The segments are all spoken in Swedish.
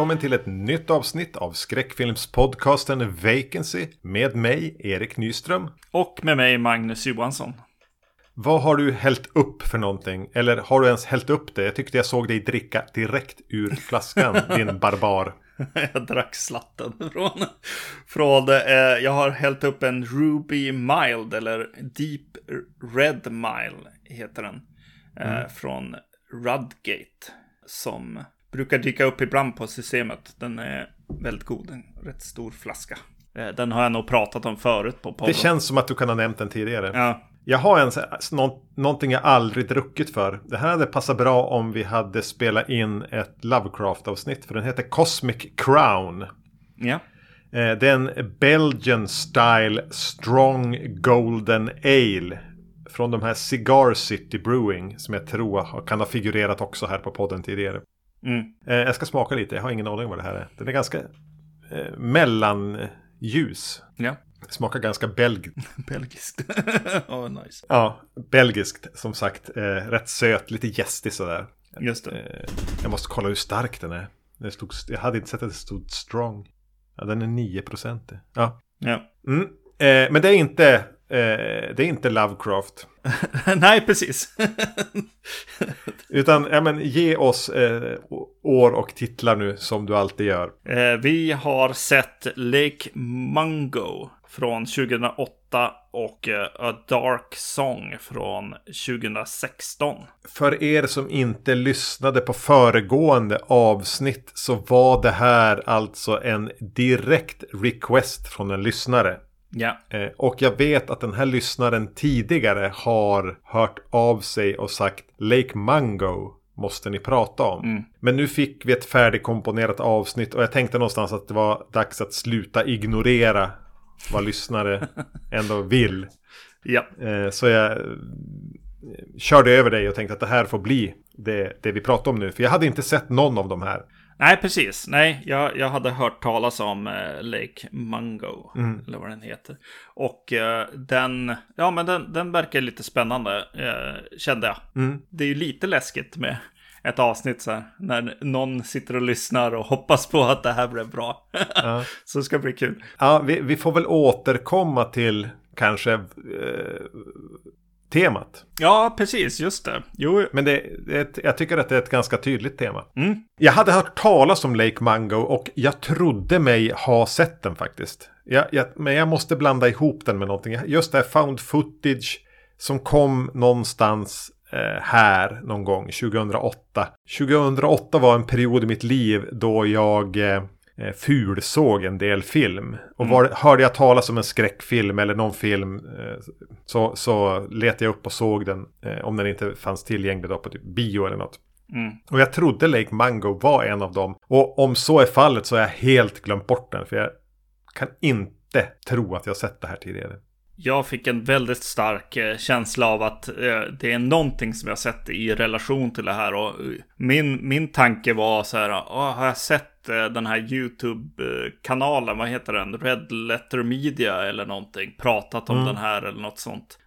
Välkommen till ett nytt avsnitt av skräckfilmspodcasten Vacancy med mig, Erik Nyström. Och med mig, Magnus Johansson. Vad har du hällt upp för någonting? Eller har du ens hällt upp det? Jag tyckte jag såg dig dricka direkt ur flaskan, din barbar. jag drack slatten från... från eh, jag har hällt upp en Ruby Mild, eller Deep Red Mile heter den. Eh, mm. Från Rudgate. Som brukar dyka upp ibland på systemet. Den är väldigt god, en rätt stor flaska. Eh, den har jag nog pratat om förut på podden. Det känns som att du kan ha nämnt den tidigare. Ja. Jag har en, nå, någonting jag aldrig druckit för. Det här hade passat bra om vi hade spelat in ett Lovecraft-avsnitt. För den heter Cosmic Crown. Ja. Eh, det är en Belgian Style Strong Golden Ale. Från de här Cigar City Brewing. Som jag tror kan ha figurerat också här på podden tidigare. Mm. Eh, jag ska smaka lite, jag har ingen aning vad det här är. Den är ganska eh, mellanljus. Ja. Smakar ganska belg belgiskt. oh, nice. Ja, belgiskt som sagt. Eh, rätt söt, lite gästig sådär. Just det. Eh, jag måste kolla hur stark den är. Det stod, jag hade inte sett att det stod strong. Ja, den är 9 procent. Ja. ja. Mm. Eh, men det är inte det är inte Lovecraft. Nej, precis. Utan, ja men ge oss eh, år och titlar nu som du alltid gör. Eh, vi har sett Lake Mungo från 2008 och eh, A Dark Song från 2016. För er som inte lyssnade på föregående avsnitt så var det här alltså en direkt request från en lyssnare. Ja. Eh, och jag vet att den här lyssnaren tidigare har hört av sig och sagt Lake Mango måste ni prata om. Mm. Men nu fick vi ett färdigkomponerat avsnitt och jag tänkte någonstans att det var dags att sluta ignorera vad lyssnare ändå vill. Ja. Eh, så jag eh, körde över dig och tänkte att det här får bli det, det vi pratar om nu. För jag hade inte sett någon av de här. Nej, precis. Nej, jag, jag hade hört talas om eh, Lake Mungo. Mm. Eller vad den heter. Och eh, den, ja men den, den verkar lite spännande, eh, kände jag. Mm. Det är ju lite läskigt med ett avsnitt så här. När någon sitter och lyssnar och hoppas på att det här blir bra. Ja. så det ska bli kul. Ja, vi, vi får väl återkomma till kanske eh, temat. Ja, precis, just det. Jo. Men det, det, jag tycker att det är ett ganska tydligt tema. Mm. Jag hade hört talas om Lake Mango och jag trodde mig ha sett den faktiskt. Jag, jag, men jag måste blanda ihop den med någonting. Just det här found footage som kom någonstans eh, här någon gång 2008. 2008 var en period i mitt liv då jag eh, eh, fulsåg en del film. Och mm. var, hörde jag talas om en skräckfilm eller någon film eh, så, så letade jag upp och såg den. Eh, om den inte fanns tillgänglig då på typ bio eller något. Mm. Och jag trodde Lake Mango var en av dem. Och om så är fallet så har jag helt glömt bort den. För jag kan inte tro att jag sett det här tidigare. Jag fick en väldigt stark eh, känsla av att eh, det är någonting som jag sett i relation till det här. Och min, min tanke var så här, har jag sett Eh, den här YouTube-kanalen, vad heter den? Red Letter Media eller någonting. Pratat om mm. den här eller något sånt.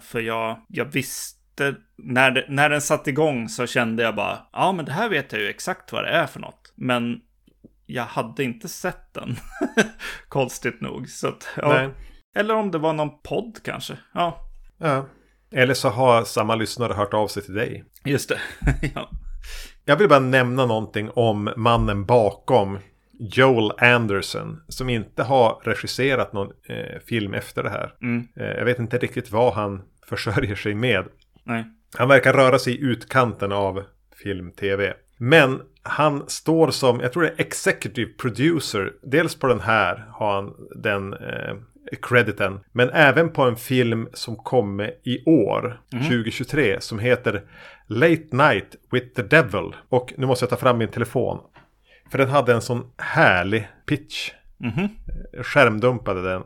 För jag, jag visste, när, det, när den satte igång så kände jag bara, ja men det här vet jag ju exakt vad det är för något. Men jag hade inte sett den. Konstigt nog. Så att, ja. Eller om det var någon podd kanske. Ja. ja. Eller så har samma lyssnare hört av sig till dig. Just det. ja. Jag vill bara nämna någonting om mannen bakom Joel Anderson. Som inte har regisserat någon eh, film efter det här. Mm. Eh, jag vet inte riktigt vad han försörjer sig med. Nej. Han verkar röra sig i utkanten av film-tv. Men han står som, jag tror det är executive producer. Dels på den här har han den eh, crediten. Men även på en film som kommer i år, mm. 2023, som heter Late Night with the Devil. Och nu måste jag ta fram min telefon. För den hade en sån härlig pitch. Mm. Skärmdumpade den.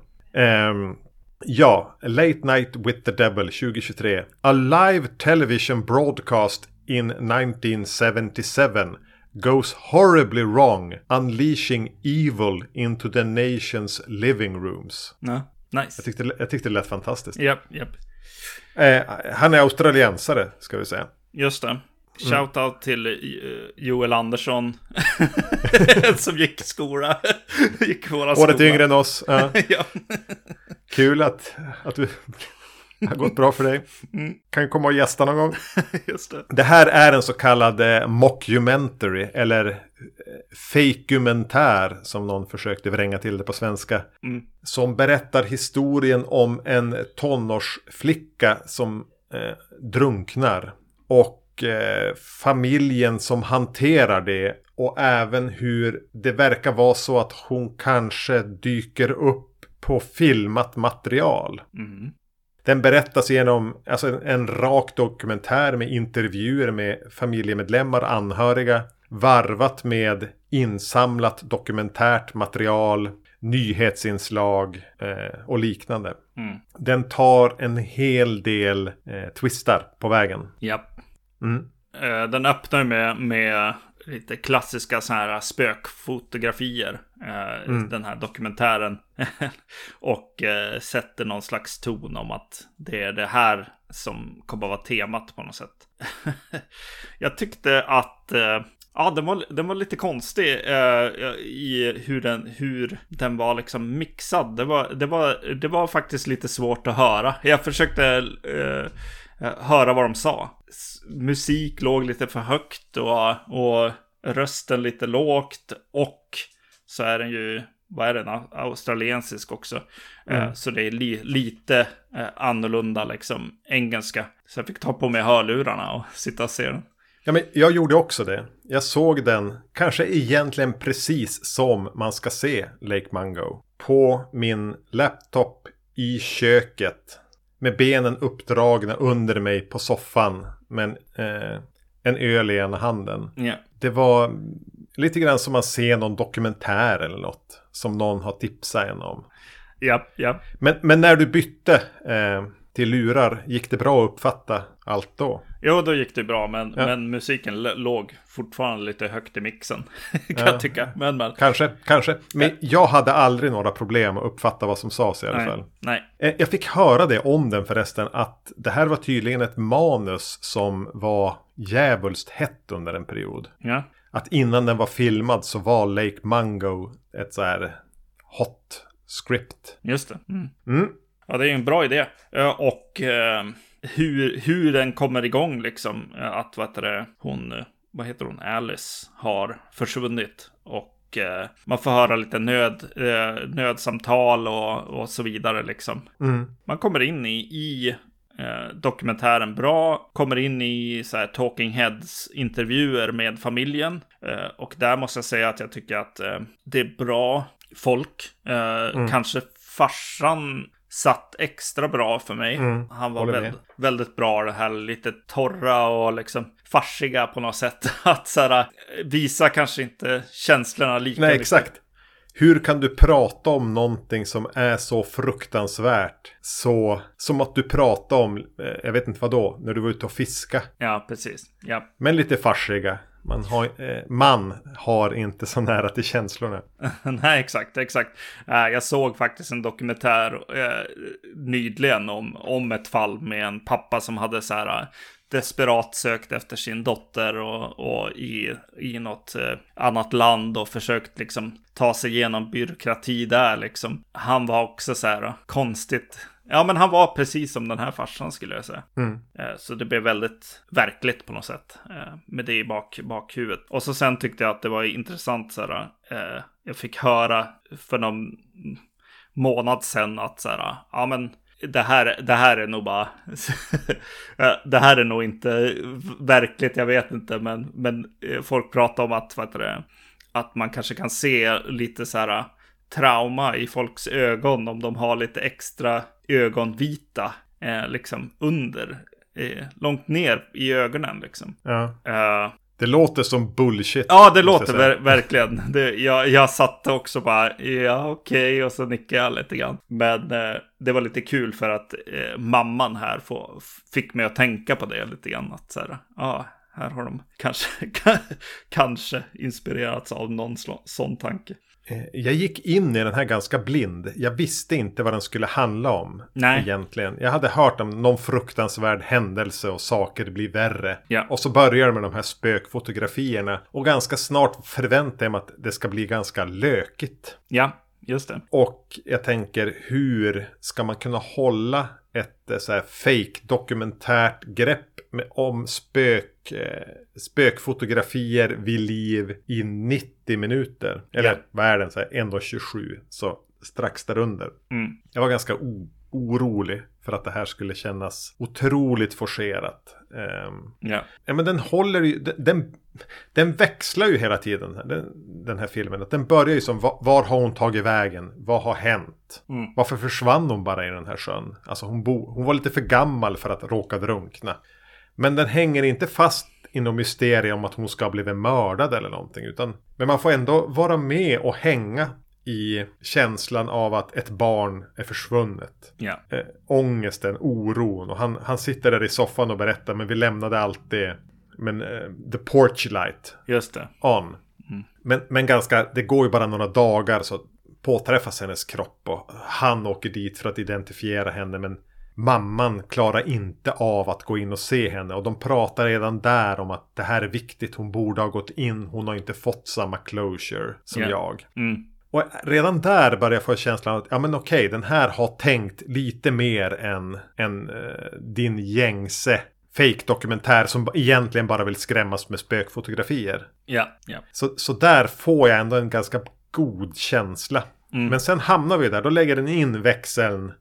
Um, ja, Late Night with the Devil 2023. A live television broadcast in 1977 goes horribly wrong, unleashing evil into the nation's living rooms. Ja, nice. Jag tyckte, jag tyckte det lät fantastiskt. Japp, japp. Eh, han är australiensare, ska vi säga. Just det. Shoutout till uh, Joel Andersson. som gick skola. gick våra Året skola. yngre än oss. Ja. ja. Kul att, att du det har gått bra för dig. Mm. Kan komma och gästa någon gång. Just det. det här är en så kallad eh, mockumentary. Eller eh, fejkumentär som någon försökte vränga till det på svenska. Mm. Som berättar historien om en tonårsflicka som eh, drunknar. Och eh, familjen som hanterar det. Och även hur det verkar vara så att hon kanske dyker upp på filmat material. Mm. Den berättas genom alltså en, en rak dokumentär med intervjuer med familjemedlemmar, anhöriga. Varvat med insamlat dokumentärt material, nyhetsinslag eh, och liknande. Mm. Den tar en hel del eh, twistar på vägen. Japp. Mm. Eh, den öppnar med, med lite klassiska så här spökfotografier. Eh, mm. Den här dokumentären. och eh, sätter någon slags ton om att det är det här som kommer att vara temat på något sätt. jag tyckte att eh, Ja, den var, den var lite konstig eh, i hur den, hur den var liksom mixad. Det var, det, var, det var faktiskt lite svårt att höra. Jag försökte eh, höra vad de sa. Musik låg lite för högt och, och rösten lite lågt. Och så är den ju, vad är den, australiensisk också. Eh, mm. Så det är li, lite eh, annorlunda liksom engelska. Så jag fick ta på mig hörlurarna och sitta och se den. Ja, men jag gjorde också det. Jag såg den, kanske egentligen precis som man ska se Lake Mungo. På min laptop i köket. Med benen uppdragna under mig på soffan. Men eh, en öl i ena handen. Yeah. Det var lite grann som man ser någon dokumentär eller något. Som någon har tipsat en om. Ja, ja. Men, men när du bytte eh, till lurar, gick det bra att uppfatta allt då? Jo, då gick det bra, men, ja. men musiken låg fortfarande lite högt i mixen. kan ja. jag tycka. Men, men. Kanske, kanske. Men jag hade aldrig några problem att uppfatta vad som sades i alla nej, fall. Nej. Eh, jag fick höra det om den förresten, att det här var tydligen ett manus som var djävulskt hett under en period. Ja. Att innan den var filmad så var Lake Mungo ett så här hot script. Just det. Mm. Mm. Ja, det är en bra idé. Och eh, hur, hur den kommer igång liksom. Att vad heter det, hon, vad heter hon, Alice har försvunnit. Och eh, man får höra lite nöd, eh, nödsamtal och, och så vidare liksom. Mm. Man kommer in i, i eh, dokumentären bra. Kommer in i så här, Talking Heads intervjuer med familjen. Eh, och där måste jag säga att jag tycker att eh, det är bra folk. Eh, mm. Kanske farsan satt extra bra för mig. Mm, han var väldigt, väldigt bra det här lite torra och liksom farsiga på något sätt. Att så här, visa kanske inte känslorna lika Nej, exakt. Hur kan du prata om någonting som är så fruktansvärt? Så som att du pratar om, eh, jag vet inte vad då, när du var ute och fiska. Ja, precis. Ja. Men lite farsiga. Man har, eh, man har inte så nära till känslorna. Nej, exakt, exakt. Eh, jag såg faktiskt en dokumentär eh, nyligen om, om ett fall med en pappa som hade så här eh, desperat sökt efter sin dotter och, och i, i något eh, annat land och försökt liksom ta sig igenom byråkrati där liksom. Han var också så här konstigt Ja, men han var precis som den här farsan skulle jag säga. Mm. Eh, så det blev väldigt verkligt på något sätt. Eh, med det i bak, bakhuvudet. Och så sen tyckte jag att det var intressant så här. Eh, jag fick höra för någon månad sedan att så här. Ja, men det här, det här är nog bara... det här är nog inte verkligt, jag vet inte. Men, men folk pratar om att, vad heter det, att man kanske kan se lite så här trauma i folks ögon om de har lite extra ögonvita eh, liksom under, eh, långt ner i ögonen liksom. Ja. Uh, det låter som bullshit. Ja, det låter ver verkligen. Det, jag, jag satt också bara, ja okej, okay, och så nickade jag lite grann. Men eh, det var lite kul för att eh, mamman här få, fick mig att tänka på det lite grann. Att så här, ah, här har de kanske, kanske inspirerats av någon sån tanke. Eh, jag gick in i den här ganska blind. Jag visste inte vad den skulle handla om. Nej. Egentligen. Jag hade hört om någon fruktansvärd händelse och saker blir värre. Ja. Och så börjar det med de här spökfotografierna. Och ganska snart förväntar jag mig att det ska bli ganska lökigt. Ja, just det. Och jag tänker hur ska man kunna hålla ett eh, så här fake dokumentärt grepp med, om spök, eh, spökfotografier vid liv i 90 minuter. Eller Ja. vad är den? Så här, 1.27. Så strax därunder. Mm. Jag var ganska orolig för att det här skulle kännas otroligt forcerat. Ehm, Ja. Ja men den håller ju, den- den, den växlar ju hela tiden den, den här filmen. Att Den börjar ju som var, var har hon tagit vägen? Vad har hänt? Mm. Varför försvann hon bara i den här sjön? Alltså hon, bo, hon var lite för gammal för att råka drunkna. Men den hänger inte fast i något mysterium om att hon ska ha blivit mördad eller någonting. Utan, men man får ändå vara med och hänga i känslan av att ett barn är försvunnet Ja. eh, ångesten, oron. Och han, han sitter där i soffan och berättar men vi lämnade alltid men, eh, the porch light Just det. on. Men, men ganska, det går ju bara några dagar så påträffas hennes kropp och han åker dit för att identifiera henne men mamman klarar inte av att gå in och se henne och de pratar redan där om att det här är viktigt, hon borde ha gått in, hon har inte fått samma closure som Ja. jag. Mm. Och redan där börjar jag få känslan att ja men okej, den här har tänkt lite mer än, än eh, din gängse fake-dokumentär som egentligen bara vill skrämmas med spökfotografier. Ja. Ja. Så, så där får jag ändå en ganska god känsla. Mm. Men sen hamnar vi där, då lägger den in växeln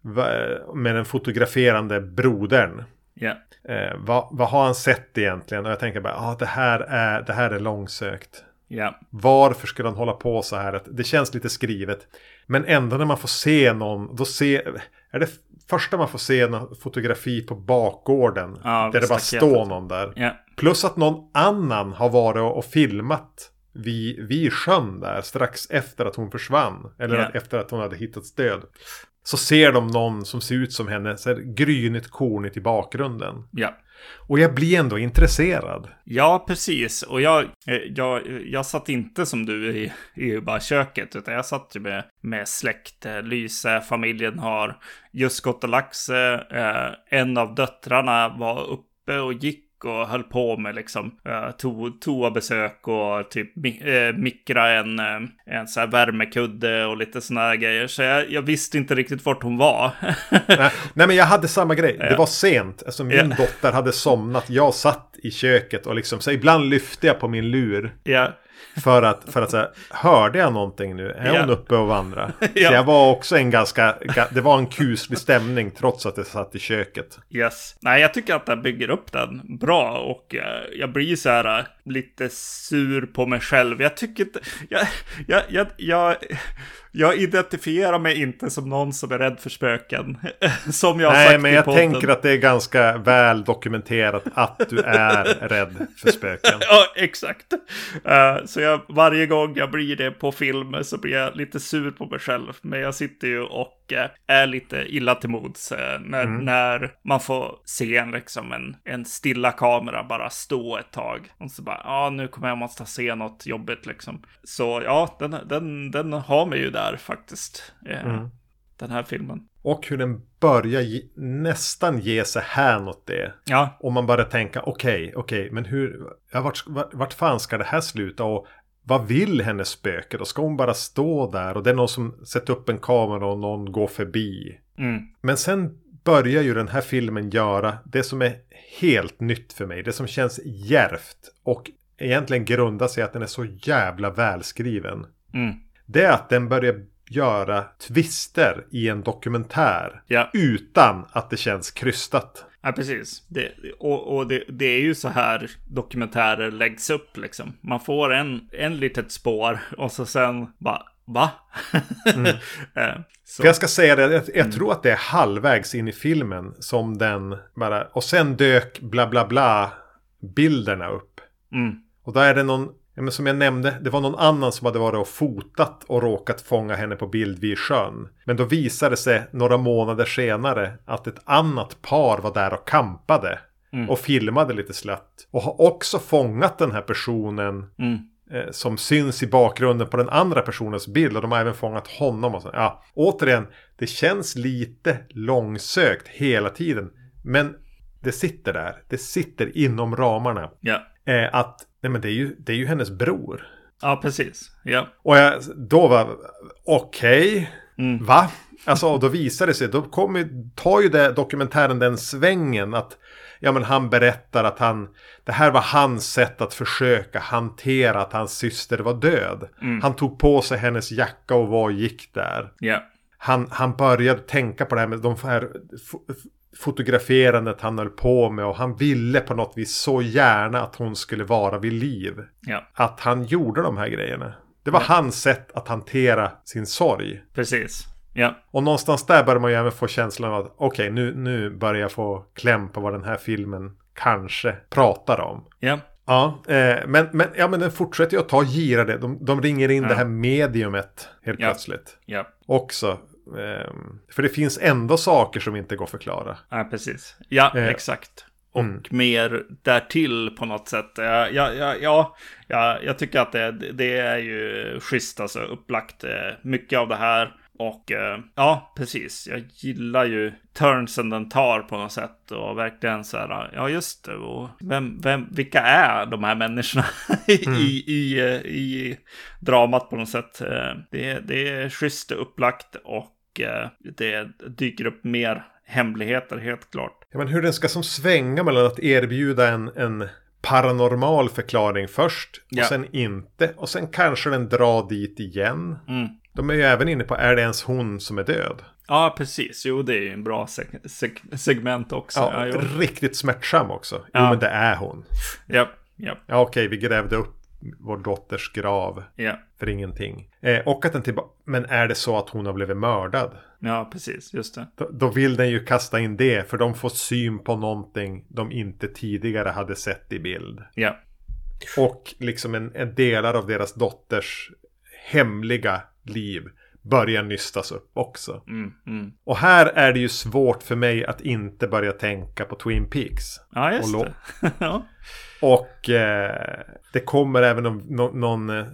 med den fotograferande brodern. Ja. Eh, vad, vad har han sett egentligen? Och jag tänker bara, ah, det, här är, det här är långsökt. Ja. Varför skulle han hålla på så här? Det känns lite skrivet. Men ändå när man får se någon, då ser... Är det första man får se en fotografi på bakgården? Ja, där det bara står någon där. Ja. Plus att någon annan har varit och, och filmat vid, vid sjön där strax efter att hon försvann. Eller Ja. att, efter att hon hade hittat stöd. Så ser de någon som ser ut som henne, så här grynigt kornigt i bakgrunden. Ja. Och jag blir ändå intresserad. Ja, precis. Och jag, eh, jag, jag satt inte som du i, i bara köket, utan jag satt ju med, med släkt. Eh, Lyse, familjen har just gått och lagt sig. Eh, en av döttrarna var uppe och gick och höll på med liksom eh, to, toabesök och typ eh, mikra en, eh, en så här värmekudde och lite såna här grejer. Så jag, jag visste inte riktigt vart hon var. Nej, nej men jag hade samma grej. Det var sent. Alltså min Ja. dotter hade somnat. Jag satt i köket och liksom så ibland lyfte jag på min lur. ja, För att, för att säga, hörde jag någonting nu? Är Ja. hon uppe och vandrar? Ja. Så jag var också en ganska, ga- det var en kuslig stämning trots att jag satt i köket. Yes. Nej, jag tycker att den bygger upp den bra och eh, jag blir så här eh, lite sur på mig själv. Jag tycker inte, jag, jag, jag, jag, jag identifierar mig inte som någon som är rädd för spöken. som jag Nej, men jag podden. tänker att det är ganska väl dokumenterat att du är rädd för spöken. Ja, exakt. Eh, så jag, varje gång jag blir det på film så blir jag lite sur på mig själv. Men jag sitter ju och eh, är lite illa till mods eh, när, när man får se en, liksom, en, en stilla kamera bara stå ett tag. Och så bara, ja, nu kommer jag måste se något jobbigt liksom. Så ja, den, den, den har mig ju där faktiskt. eh, Den här filmen. Och hur den börjar ge, nästan ge sig hän åt det. Ja, Och man börjar tänka, okej, okej, men hur, ja, vart, vart, vart fan ska det här sluta? Och vad vill hennes spöke? Då ska hon bara stå där och det är någon som sätter upp en kamera och någon går förbi. mm, Men sen börjar ju den här filmen göra det som är helt nytt för mig. Det som känns järvt och egentligen grundar sig att den är så jävla välskriven. mm, Det är att den börjar göra twister i en dokumentär ja. utan att det känns krystat. Ja, precis. Det, och och det, det är ju så här dokumentärer läggs upp liksom. Man får en, en litet spår och så sen bara, va? Eh, så, jag ska säga det, jag, jag tror att det är halvvägs in i filmen som den bara... Och sen dök bla bla bla bilderna upp. mm, Och då är det någon, ja, men som jag nämnde, det var någon annan som hade varit och fotat och råkat fånga henne på bild vid sjön. Men då visade det sig några månader senare att ett annat par var där och kampade. Mm. Och filmade lite slött. Och har också fångat den här personen Mm. eh, som syns i bakgrunden på den andra personens bild. Och de har även fångat honom. Och så. Ja, återigen, det känns lite långsökt hela tiden. Men det sitter där. Det sitter inom ramarna. Ja. Eh, att, nej men det är ju, det är ju hennes bror. Ja, precis. Ja. Och jag, då var okej, Mm. va? Alltså och då visar det sig, då kommer, tar ju det, dokumentären den svängen att Ja men han berättar att han Det här var hans sätt att försöka hantera att hans syster var död. Mm. Han tog på sig hennes jacka och var och gick där. Ja. Han, han började tänka på det här med de här fotograferandet han höll på med och han ville på något vis så gärna att hon skulle vara vid liv. Ja. Att han gjorde de här grejerna. Det var hans sätt att hantera sin sorg. Precis. Ja. Och någonstans där börjar man ju även få känslan av att okej, nu, nu börjar jag få kläm på vad den här filmen kanske pratar om. Ja. Ja, eh, men, men, ja, men den fortsätter ju att ta girade. De, de ringer in Ja. det här mediumet helt Ja. plötsligt. Ja. Också. Ehm, för det finns ändå saker som inte går att förklara. Ja, precis. Ja, Eh, exakt. Och mm. mer därtill på något sätt. Ja, ja, ja, ja, ja jag tycker att det, det är ju schysst alltså upplagt. eh, Mycket av det här. Och eh, ja, precis. Jag gillar ju turnsen den tar på något sätt. Och verkligen så här, ja just det. Och vem, vem, vilka är de här människorna i, Mm. i, i, eh, i dramat på något sätt? Det, det är schysst upplagt och eh, det dyker upp mer hemligheter helt klart. Ja, men hur den ska som svänga mellan att erbjuda en, en paranormal förklaring först. Ja. Och sen inte. Och sen kanske den drar dit igen. Mm. De är ju även inne på, är det ens hon som är död? Ja, precis. Jo, det är ju en bra seg- seg- segment också. Ja, Ja, riktigt smärtsam också. Jo, Ja. men det är hon. ja, ja, Ja, okej, vi grävde upp vår dotters grav ja, för ingenting. Eh, och att den tillbaka, men är det så att hon har blivit mördad? ja, precis. Just det. Då, då vill den ju kasta in det, för de får syn på någonting de inte tidigare hade sett i bild. Ja, Och liksom en, en delar av deras dotters hemliga liv börjar nystas upp också. mm, mm. Och här är det ju svårt för mig att inte börja tänka på Twin Peaks. ja just Och det. ja. Och eh, det kommer även om nå- någon... Eh,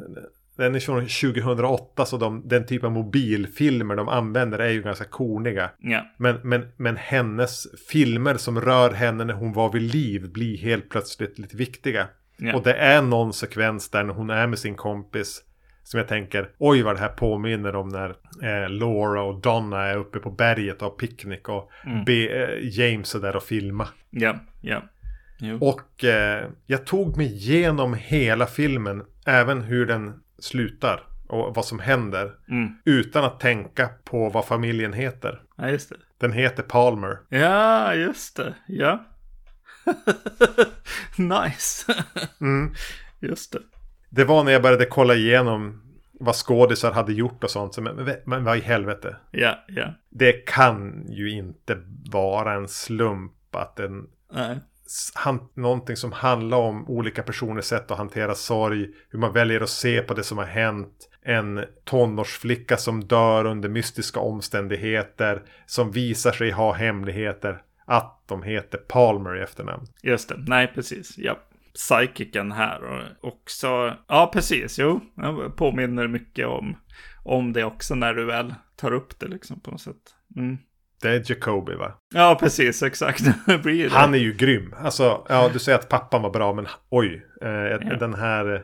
den är från 2008 så de, den typ av mobilfilmer de använder är ju ganska korniga. ja, Men, men, men hennes filmer som rör henne när hon var vid liv blir helt plötsligt lite viktiga. ja, Och det är någon sekvens där när hon är med sin kompis. Som jag tänker, oj vad det här påminner om när eh, Laura och Donna är uppe på berget och har picknick och Mm. be, eh, James är där och filma. ja, ja. Jo. Och eh, jag tog mig igenom hela filmen, även hur den slutar och vad som händer. Mm. Utan att tänka på vad familjen heter. Ja, just det. Den heter Palmer. Ja, just det. Ja. nice. Mm. just det. Det var när jag började kolla igenom vad skådisar hade gjort och sånt. Så, men, men, men vad i helvete. Ja, ja. Det kan ju inte vara en slump att en Nej. han, någonting som handlar om olika personers sätt att hantera sorg, hur man väljer att se på det som har hänt, en tonårsflicka som dör under mystiska omständigheter, som visar sig ha hemligheter, att de heter Palmer i efternamn. Just det. Nej, precis. Ja. Psychiken här och också. Ja, precis. Jo, jag påminner mycket om, om det också när du väl tar upp det liksom på något sätt. Mm. Det är Jacobi va? Ja, precis. Exakt. Han är ju grym. Alltså, ja du säger att pappan var bra, men oj. Eh, Ja. Den här...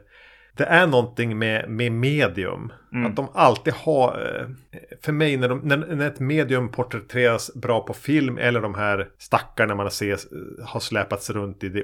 Det är någonting med, med medium. Mm. Att de alltid har... eh, För mig när, de, när, när ett medium porträtteras bra på film eller de här stackarna man ser eh, har släpats runt i det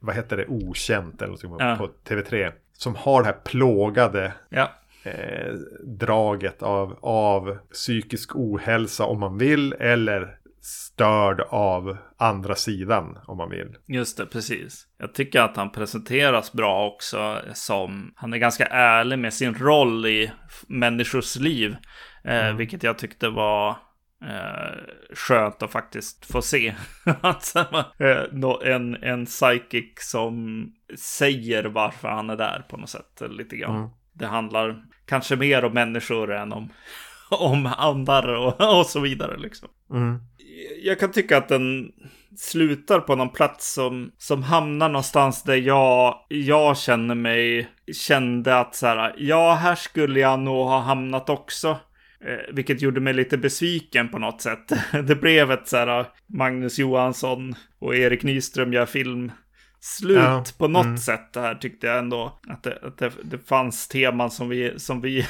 vad heter det, okänt eller någonting Ja. på TV3. Som har det här plågade Ja, eh, draget av, av psykisk ohälsa om man vill. Eller störd av andra sidan om man vill. just det. Precis. Jag tycker att han presenteras bra också som... Han är ganska ärlig med sin roll i människors liv. Eh, Vilket jag tyckte var eh, skönt att faktiskt få se. eh, en, en psychic som säger varför han är där på något sätt. Lite grann. Mm. Det handlar kanske mer om människor än om, om andar och, och så vidare. Liksom. Mm. Jag kan tycka att den slutar på någon plats som, som hamnar någonstans där jag, jag känner mig, kände att så här, ja, här skulle jag nog ha hamnat också. Eh, vilket gjorde mig lite besviken på något sätt. Det blev ett så här Magnus Johansson och Erik Nyström gör film slut ja, på något mm. sätt. Det här tyckte jag ändå att det, att det, det fanns teman som vi, som vi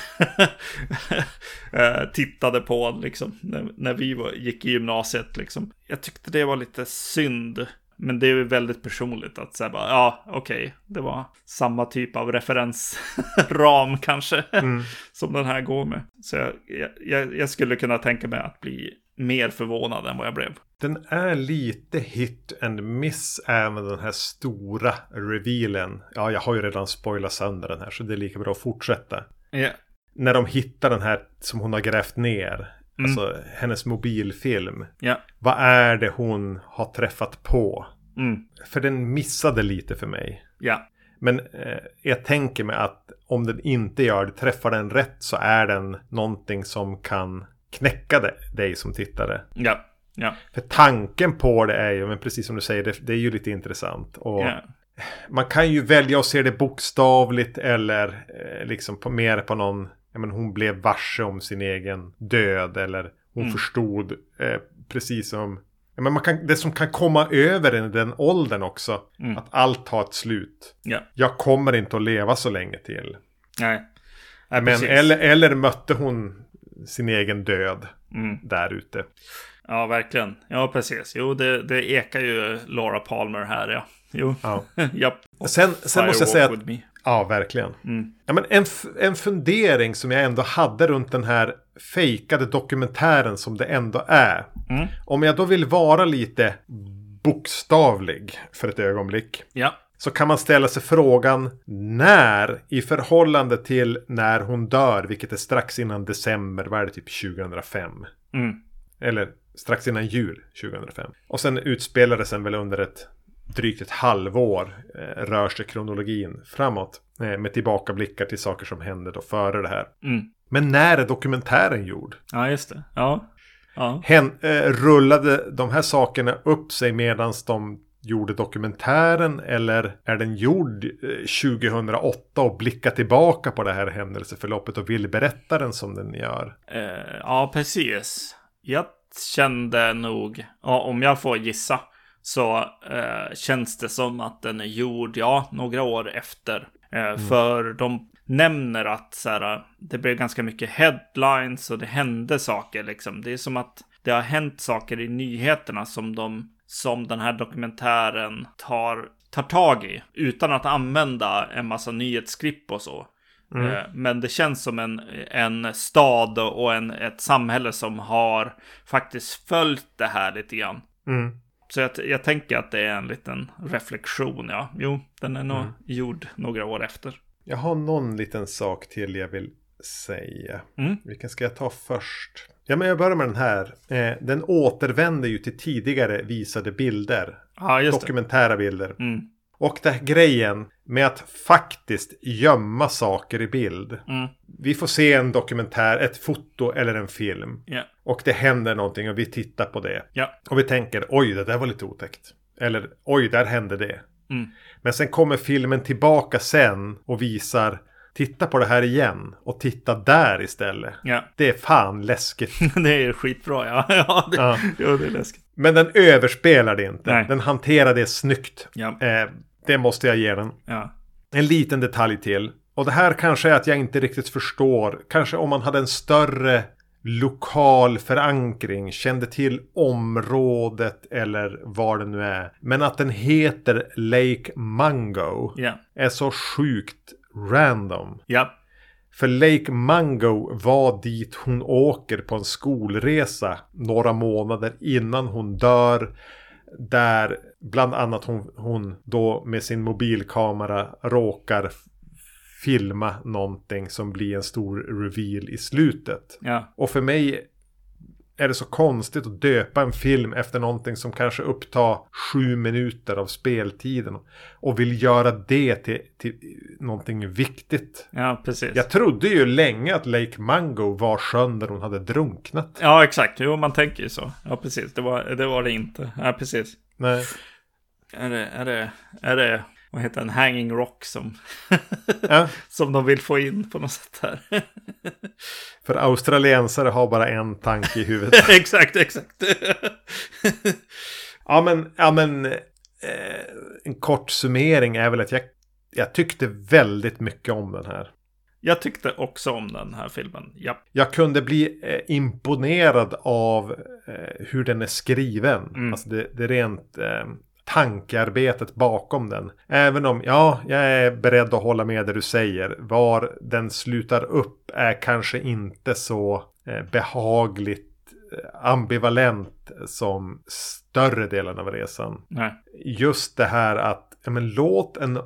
eh, tittade på liksom, när, när vi var, gick i gymnasiet. Liksom. Jag tyckte det var lite synd. Men det är ju väldigt personligt att säga bara, ja, okej, okay, det var samma typ av referensram kanske mm. som den här går med. Så jag, jag, jag, skulle kunna tänka mig att bli mer förvånad än vad jag blev. Den är lite hit and miss även den här stora revealen. Ja, jag har ju redan spoilat sönder den här så det är lika bra att fortsätta. Yeah. När de hittar den här som hon har grävt ner. Mm. Alltså hennes mobilfilm. Yeah. Vad är det hon har träffat på? Mm. För den missade lite för mig. Ja. Men eh, jag tänker mig att om den inte gör det, träffar den rätt så är den någonting som kan knäcka det, dig som tittare. Ja. ja. För tanken på det är ju, men precis som du säger, det, det är ju lite intressant. Och ja. Man kan ju välja att se det bokstavligt eller eh, liksom på, mer på någon, ja men hon blev varse om sin egen död eller hon mm. förstod eh, precis som Ja, men man kan, det som kan komma över en i den åldern också. Mm. Att allt har ett slut. Ja. Jag kommer inte att leva så länge till. Nej. Nej men, eller, eller mötte hon sin egen död mm. där ute. Ja, verkligen. Ja, precis. Jo, det, det ekar ju Laura Palmer här, ja. Jo, ja. Japp. Sen, sen måste jag säga att... Ja, verkligen. Mm. Ja, men en, en fundering som jag ändå hade runt den här fejkade dokumentären som det ändå är. Mm. Om jag då vill vara lite bokstavlig för ett ögonblick. Ja. Så kan man ställa sig frågan när i förhållande till när hon dör, vilket är strax innan december, vad är det, typ 2005? Mm. Eller strax innan jul 2005. Och sen utspelar det sig väl under ett drygt ett halvår eh, rör sig kronologin framåt. Eh, med tillbakablickar till saker som hände då före det här. Mm. Men när är dokumentären gjord? Ja, just det. Ja. ja. Hen, eh, rullade de här sakerna upp sig medan de gjorde dokumentären? Eller är den gjord 2008 eh, och blickar tillbaka på det här händelseförloppet och vill berätta den som den gör? Eh, ja, precis. Jag kände nog, ja, om jag får gissa, så eh, känns det som att den är gjord, ja, några år efter. Eh, mm. För de nämner att så här, det blev ganska mycket headlines och det hände saker liksom. Det är som att det har hänt saker i nyheterna som de som den här dokumentären tar, tar tag i utan att använda en massa nyhetsklipp och så. Mm. Eh, men det känns som en, en stad och en, ett samhälle som har faktiskt följt det här lite grann. Mm. Så jag, jag tänker att det är en liten reflektion, ja. Jo, den är nog mm. gjord några år efter. Jag har någon liten sak till jag vill säga. Mm. Vilken ska jag ta först? Ja, men jag börjar med den här. Eh, den återvänder ju till tidigare visade bilder. Just Dokumentära det. bilder. Mm. Och den här grejen med att faktiskt gömma saker i bild. Mm. Vi får se en dokumentär, ett foto eller en film. Yeah. Och det händer någonting och vi tittar på det. Yeah. Och vi tänker, oj, det där var lite otäckt. Eller, oj, där hände det. Mm. Men sen kommer filmen tillbaka sen och visar Titta på det här igen och titta där istället. Ja. Det är fan läskigt. det är skitbra ja. ja, det, ja. Jo, det är läskigt. Men den överspelar det inte. Nej. Den hanterar det snyggt. Ja. Eh, det måste jag ge den. Ja. En liten detalj till. Och det här kanske är att jag inte riktigt förstår. Kanske om man hade en större lokal förankring, kände till området eller vad det nu är. Men att den heter Lake Mungo yeah. är så sjukt random. Ja. För Lake Mungo var dit hon åker på en skolresa några månader innan hon dör. Där bland annat hon, hon då med sin mobilkamera råkar filma någonting som blir en stor reveal i slutet. Ja. Och för mig är det så konstigt att döpa en film efter någonting som kanske upptar sju minuter av speltiden. Och vill göra det till, till någonting viktigt. Ja, precis. Jag trodde ju länge att Lake Mango var sjön där hon hade drunknat. Ja, exakt. Jo, man tänker ju så. Ja, precis. Det var det, var det inte. Ja, precis. Nej. Är det, är det, är det, vad heter den, Hanging Rock som, Ja. som de vill få in på något sätt här. För australiensare har bara en tanke i huvudet. exakt, exakt. ja men, ja, men eh, en kort summering är väl att jag, jag tyckte väldigt mycket om den här. Jag tyckte också om den här filmen. Ja. Jag kunde bli eh, imponerad av eh, hur den är skriven. Mm. Alltså det, det rent eh, tankearbetet bakom den. Även om, ja, jag är beredd att hålla med det du säger. Var den slutar upp är kanske inte så eh, behagligt eh, ambivalent som större delen av resan. Nej. Just det här att, ja, men låt en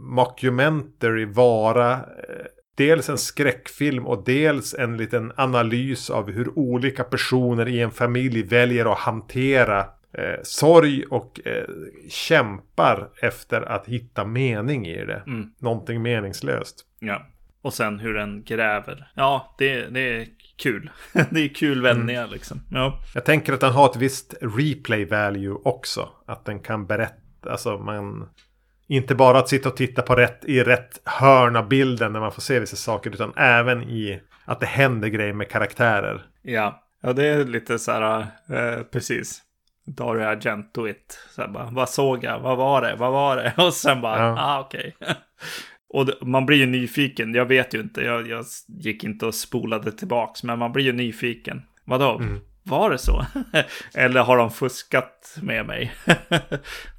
mockumentary vara eh, dels en skräckfilm och dels en liten analys av hur olika personer i en familj väljer att hantera eh, sorg och eh, kämpar efter att hitta mening i det. Mm. Någonting meningslöst. Ja. Och sen hur den gräver. Ja, det, det är kul. det är kul vändningar liksom. Ja. Jag tänker att den har ett visst replay value också. Att den kan berätta, alltså man... Inte bara att sitta och titta på rätt, i rätt hörn av bilden när man får se vissa saker. Utan även i att det händer grejer med karaktärer. Ja. Ja, det är lite så här, eh, precis. Dario Argento it. Så bara, vad såg jag? Vad var det? Vad var det? Och sen bara, Ja. ah okej. Och det, man blir ju nyfiken. Jag vet ju inte. Jag, jag gick inte och spolade tillbaks. Men man blir ju nyfiken. Vadå? Var det så? Eller har de fuskat med mig?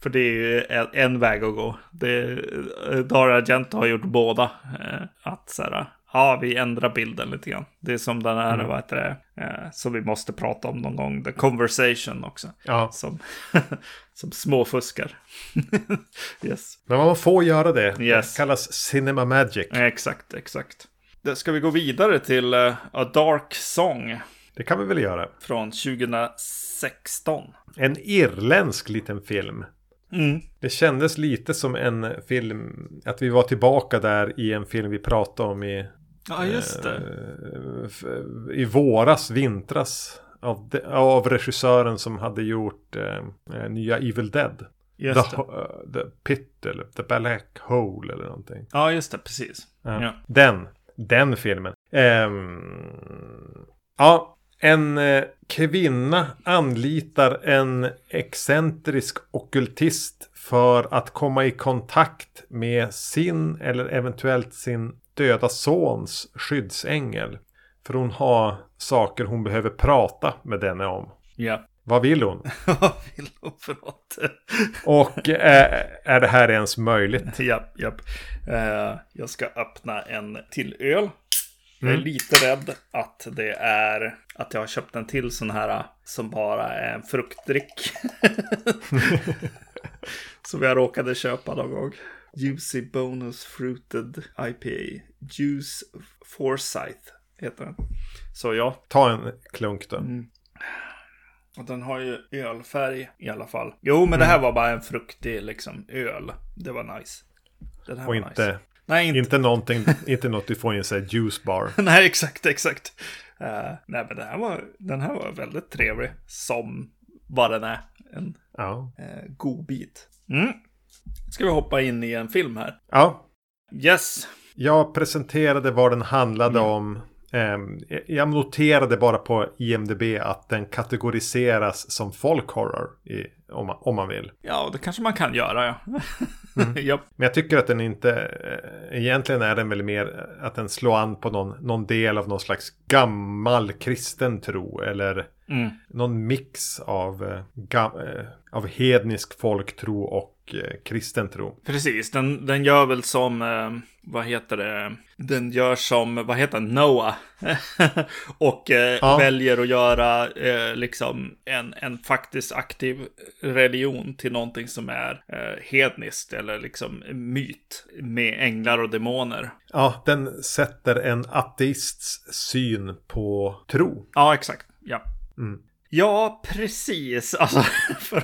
För det är ju en, väg att gå. Det, Dario Argento har gjort båda. Eh, Att så här, ja, vi ändrar bilden lite grann. Det är som den här, vad heter det, eh, som vi måste prata om någon gång, The Conversation också. Ja, Som, som småfuskar. yes. men man får göra det. Yes. Det kallas Cinema Magic. Exakt, exakt. Ska vi gå vidare till eh, A Dark Song Det kan vi väl göra. från 2016. En irländsk liten film. Mm. Det kändes lite som en film, att vi var tillbaka där i en film vi pratade om i, Ja, just det. eh, i våras, vintras. Av, de, av regissören som hade gjort eh, eh, nya Evil Dead. Just the, eh, the Pit eller The Black Hole eller någonting. Ja, just det, precis. Ja. Ja. Den, den filmen. Ehm, ja, en eh, kvinna anlitar en excentrisk ockultist för att komma i kontakt med sin eller eventuellt sin döda sons skyddsängel. För hon har saker hon behöver prata med denne om. Ja. Vad vill hon? Vad vill hon för något? Och eh, är det här ens möjligt? japp, japp. Eh, jag ska öppna en till öl. Jag är Mm. lite rädd att det är att jag har köpt en till sån här eh, som bara är en fruktdryck. som jag råkade köpa någon gång. Juicy Bonus Fruited IPA. Juice Forsyth heter den. Så ja, Ta en klunk då. och den har ju ölfärg i alla fall. Jo, men det här var bara en fruktig liksom öl. Det var nice. Den här Och var inte, nice. Nej, inte. inte, någonting, inte något du får i en sån här juice bar. nej, exakt, exakt. Eh, nej, men den här, var, den här var väldigt trevlig. Som vad den är. En Ja. uh, god bit. Mm. Ska vi hoppa in i en film här? ja, Yes. jag presenterade vad den handlade om. Ehm, jag noterade bara på IMDB att den kategoriseras som folk horror. I, om, man, om man vill. Ja, det kanske man kan göra, ja. Japp. Men jag tycker att den inte... eh, Egentligen är den väl mer att den slår an på någon, någon del av någon slags gammal kristen tro. Eller Mm. någon mix av, eh, eh, av hednisk folktro och eh, kristen tro. Precis, den, den gör väl som, eh, vad heter det, den gör som, vad heter den, Noah. och eh, Ja. väljer att göra eh, liksom en, en faktiskt aktiv religion till någonting som är eh, hedniskt eller liksom myt med änglar och demoner. Ja, den sätter en ateists syn på tro. Ja, exakt. ja. Mm. Ja, precis. Alltså, för,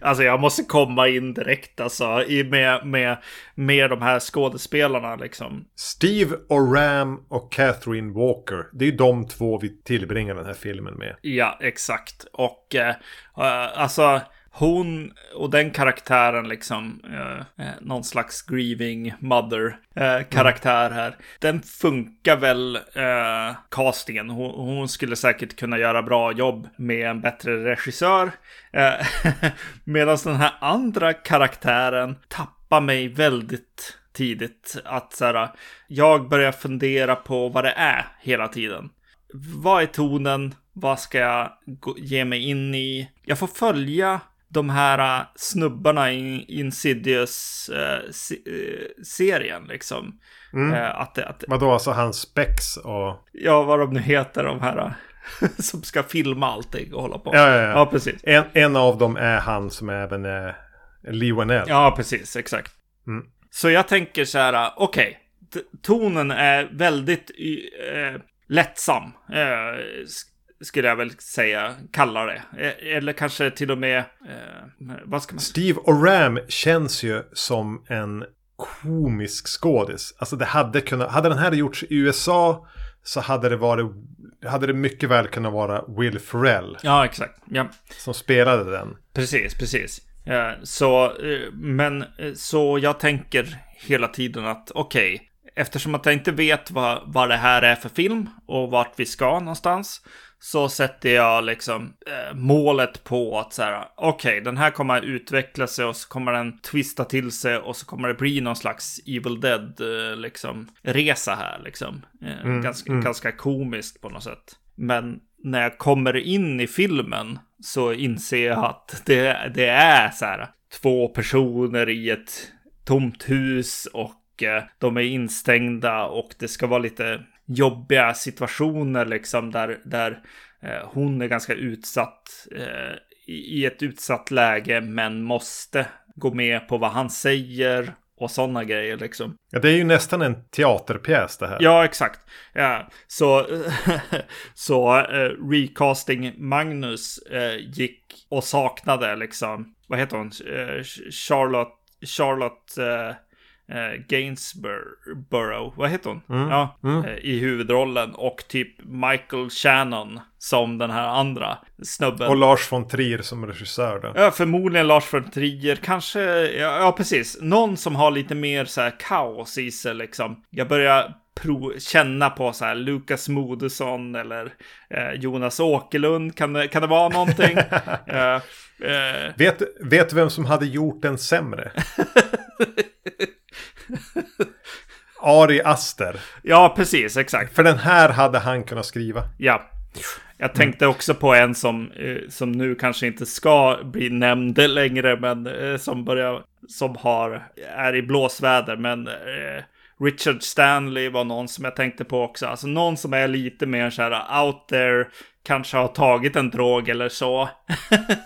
alltså jag måste komma in direkt alltså, i, med, med, med de här skådespelarna liksom. Steve Oram och Catherine Walker. Det är ju de två vi tillbringar den här filmen med. Ja, exakt. Och eh, eh alltså hon och den karaktären liksom, eh, eh, någon slags grieving mother eh, karaktär här. Den funkar väl eh, castingen. Hon, hon, skulle säkert kunna göra bra jobb med en bättre regissör. Eh, Medan den här andra karaktären tappar mig väldigt tidigt. Att så här, jag börjar fundera på vad det är hela tiden. Vad är tonen? Vad ska jag ge mig in i? Jag får följa de här uh, snubbarna i Insidious-serien uh, liksom. Mm. Uh, att, att, Vadå, alltså hans spex och... Ja, vad de nu heter, de här som ska filma allting och hålla på. Ja, ja, ja. ja precis. En, en av dem är han som även är Lionel. Ja, precis, exakt. Mm. Så jag tänker så här, okej, okay, tonen är väldigt eh, lättsam. Eh, skulle jag väl säga, kalla det. E, eller kanske till och med, eh, vad ska man Steve Oram känns ju som en komisk skådis. Alltså det hade kunnat, hade den här gjorts i USA så hade det varit, hade det mycket väl kunnat vara Will Ferrell. Ja, exakt. Ja. Som spelade den. Precis, precis. Så, eh, men eh, så jag tänker hela tiden att okej, okay, eftersom att jag inte vet vad, vad det här är för film och vart vi ska någonstans så sätter jag liksom eh, målet på att så här, okej, okay, den här kommer att utveckla sig och så kommer den twista till sig och så kommer det bli någon slags Evil Dead eh, liksom resa här liksom. Eh, mm, ganska, mm. ganska komiskt på något sätt. Men när jag kommer in i filmen så inser jag att det, det är så här två personer i ett tomt hus och eh, de är instängda och det ska vara lite jobbiga situationer liksom där, där eh, hon är ganska utsatt eh, i ett utsatt läge men måste gå med på vad han säger och sådana grejer liksom. Ja, det är ju nästan en teaterpjäs det här. Ja, exakt. Ja, så så uh, recasting Magnus uh, gick och saknade liksom, vad heter hon? Uh, Charlotte, Charlotte eh, Gainsborough, vad heter hon? Mm. Ja, mm. Eh, i huvudrollen och typ Michael Shannon som den här andra snubben. Och Lars von Trier som regissör då? Ja, förmodligen Lars von Trier, kanske, ja, ja precis, någon som har lite mer så här kaos i sig liksom. Jag börjar känna på så här Lukas Moodysson eller eh, Jonas Åkerlund. Kan det, kan det vara någonting? eh, eh. Vet, vet vem som hade gjort den sämre? Ari Aster. Ja, precis, exakt. För den här hade han kunnat skriva. Ja. Jag tänkte också på en som, eh, som nu kanske inte ska bli nämnd längre, men eh, som börjar, som har, är i blåsväder, men eh, Richard Stanley var någon som jag tänkte på också. Alltså någon som är lite mer så här out there, kanske har tagit en drog eller så.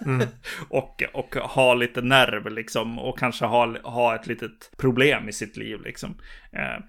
mm. och, och har lite nerv liksom. Och kanske har, har ett litet problem i sitt liv liksom. Eh,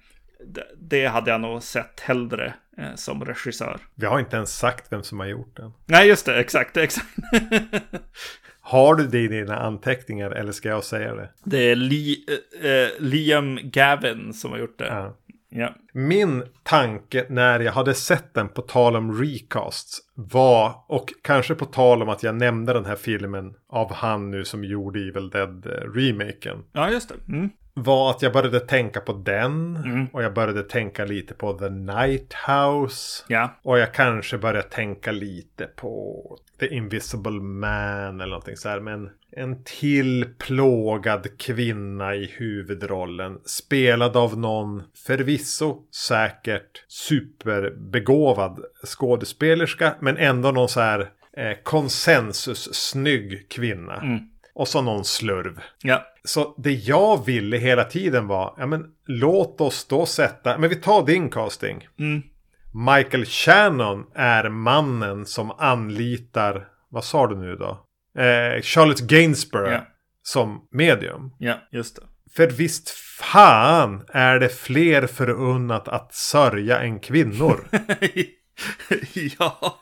det, det, hade jag nog sett hellre eh, som regissör. Vi har inte ens sagt vem som har gjort den. Nej, just det. Exakt, exakt. har du det i dina anteckningar eller ska jag säga det? Det är Li, eh, Liam Gavin som har gjort det. Ja. Ja. Min tanke när jag hade sett den på tal om recasts var, och kanske på tal om att jag nämnde den här filmen av han nu som gjorde Evil Dead-remaken. Eh, ja, just det. Mm var att jag började tänka på den. Mm. Och jag började tänka lite på The Night House. Ja. Och jag kanske började tänka lite på The Invisible Man eller någonting så här. Men en till plågad kvinna i huvudrollen. Spelad av någon förvisso säkert superbegåvad skådespelerska. Men ändå någon så här eh, konsensus snygg kvinna. Mm. Och så någon slurv. Ja. Så det jag ville hela tiden var, ja men låt oss då sätta, men vi tar din casting. Mm. Michael Shannon är mannen som anlitar, vad sa du nu då? Eh, Charlotte Gainsborough ja. som medium. Ja, just det. För visst fan är det fler förunnat att sörja än kvinnor. ja,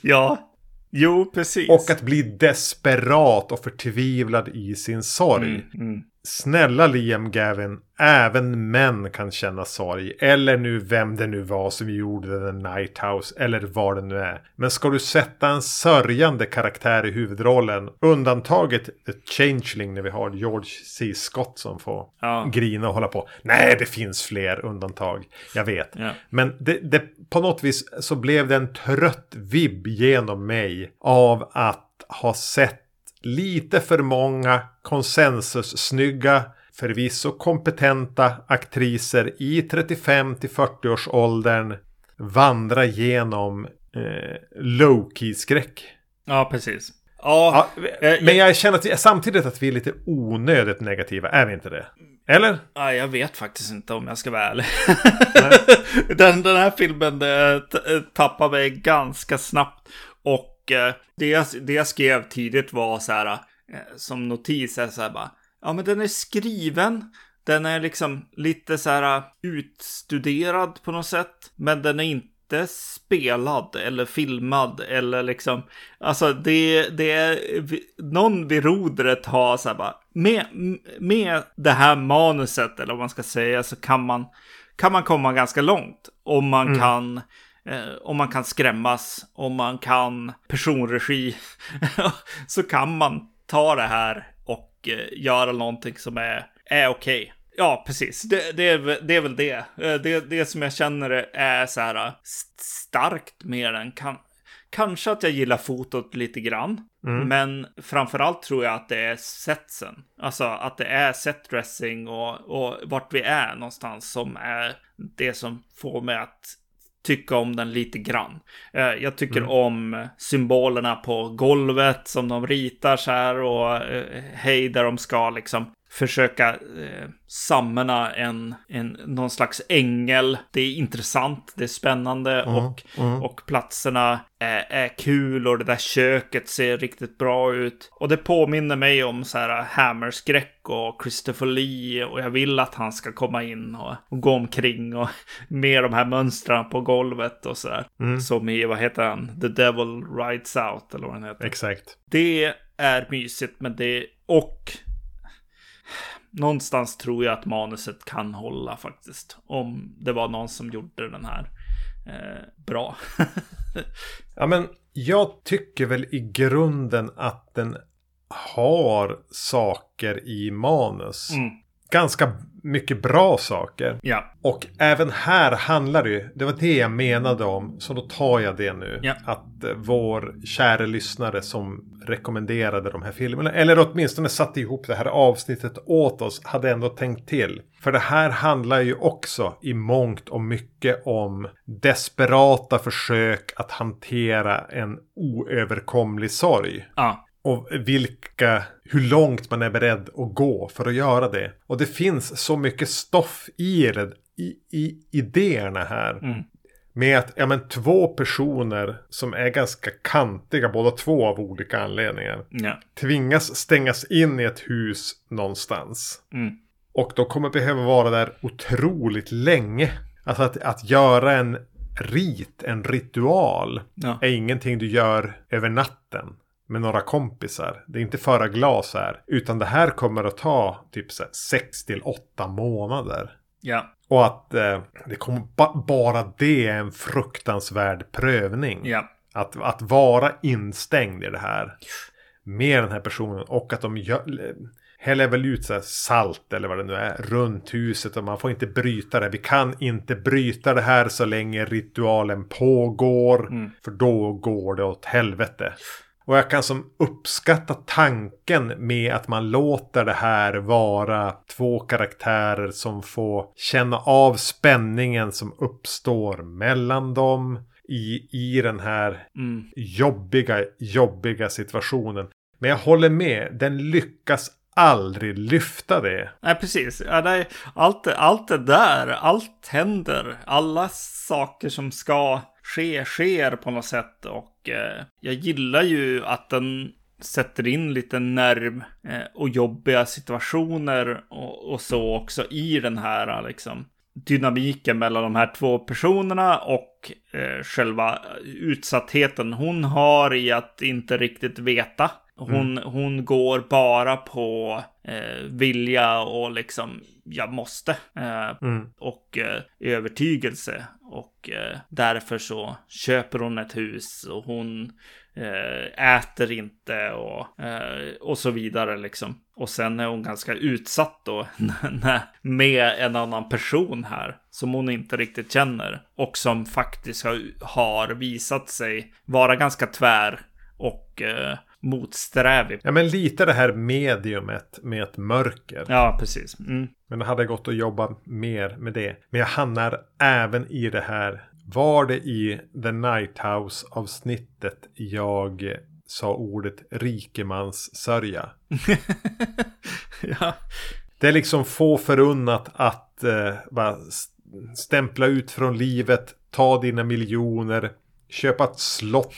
ja. Jo, precis. Och att bli desperat och förtvivlad i sin sorg. Mm, mm. Snälla Liam Gavin, även män kan känna sorg. Eller nu vem det nu var som gjorde The Night House. Eller vad det nu är. Men ska du sätta en sörjande karaktär i huvudrollen. Undantaget The Changeling när vi har George C. Scott som får Ja. grina och hålla på. Nej, det finns fler undantag. Jag vet. Ja. Men det, det, på något vis så blev det en trött vibb genom mig av att ha sett lite för många konsensus-snygga, förvisso kompetenta aktriser i 35 till 40 års åldern vandra genom eh, low-key-skräck. ja, precis. Ja, Ja, eh, men jag känner att vi, samtidigt att vi är lite onödigt negativa, är vi inte det? Eller? Ja, jag vet faktiskt inte om jag ska vara ärlig. den, den här filmen tappar mig ganska snabbt. Och eh, det, jag, det jag skrev tidigt var så här, eh, som notis, är så här bara, ja men den är skriven, den är liksom lite så här utstuderad på något sätt, men den är inte spelad eller filmad eller liksom, alltså det, det är, någon vid rodret har så här bara, med, med det här manuset eller vad man ska säga så kan man, kan man komma ganska långt. Om man kan Eh, om man kan skrämmas, om man kan personregi, så kan man ta det här och eh, göra någonting som är, är okej. Ja, precis. Det, det, är, det är väl det. Eh, det. Det som jag känner är så här eh, st- starkt med den. Kan, kanske att jag gillar fotot lite grann. Men framförallt tror jag att det är setsen. Alltså att det är setdressing och, och vart vi är någonstans som är det som får mig att tycka om den lite grann. Eh, Jag tycker om symbolerna på golvet som de ritar så här och eh, hej där de ska liksom försöka eh, samla en, en, någon slags ängel. Det är intressant, det är spännande och, och platserna är, är kul och det där köket ser riktigt bra ut. Och det påminner mig om så här Hammerskräck och Christopher Lee och jag vill att han ska komma in och, och gå omkring och med de här mönstren på golvet och så där. Som i, vad heter han? The Devil Rides Out eller vad den heter. Exakt. Det är mysigt, men det... Och... Någonstans tror jag att manuset kan hålla faktiskt. Om det var någon som gjorde den här eh, bra. Ja, men jag tycker väl i grunden att den har saker i manus. Mm. Ganska mycket bra saker. ja, Och även här handlar det ju, det var det jag menade om, så då tar jag det nu. Ja. Att eh, vår kära lyssnare som rekommenderade de här filmerna, eller åtminstone satte ihop det här avsnittet åt oss, hade ändå tänkt till. För det här handlar ju också i mångt och mycket om desperata försök att hantera en oöverkomlig sorg. ja, Och vilka, hur långt man är beredd att gå för att göra det. Och det finns så mycket stoff i det, i, i idéerna här. Mm. Med att, ja men två personer som är ganska kantiga, båda två av olika anledningar. ja, Tvingas stängas in i ett hus någonstans. mm, Och de kommer behöva vara där otroligt länge. Alltså att, att göra en rit, en ritual, ja, är ingenting du gör över natten med några kompisar. Det är inte föra glas här. Utan det här kommer att ta typ 6 till 8 månader. ja, Och att eh, det kommer ba- bara det är en fruktansvärd prövning. ja, Att, att vara instängd i det här. Med den här personen. Och att de gör, häller väl ut så här salt eller vad det nu är. Runt huset. Och man får inte bryta det. Vi kan inte bryta det här så länge ritualen pågår. Mm. För då går det åt helvete. Och jag kan som uppskatta tanken med att man låter det här vara två karaktärer som får känna av spänningen som uppstår mellan dem i, i den här mm, jobbiga, jobbiga situationen. Men jag håller med, den lyckas aldrig lyfta det. Nej, precis. Ja, allt, det- allt det där, allt händer. Alla saker som ska ske, sker på något sätt. Och eh, jag gillar ju att den sätter in lite nerv eh, och jobbiga situationer och, och så också i den här liksom. dynamiken mellan de här två personerna och eh, själva utsattheten hon har i att inte riktigt veta. Hon, mm. hon går bara på eh, vilja och liksom jag måste. Eh, mm. Och eh, övertygelse. Och eh, därför så köper hon ett hus och hon eh, äter inte och, eh, och så vidare liksom. Och sen är hon ganska utsatt då med en annan person här som hon inte riktigt känner och som faktiskt har, visat sig vara ganska tvär och eh, motsträvig. Ja, men lite det här mediumet med ett mörker. Ja, precis. Mm. Men det hade gått att jobba mer med det. Men jag hamnar även i det här. Var det i The Night House avsnittet jag sa ordet rikemanssörja? ja. Det är liksom få förunnat att eh, bara stämpla ut från livet, ta dina miljoner, köpa ett slott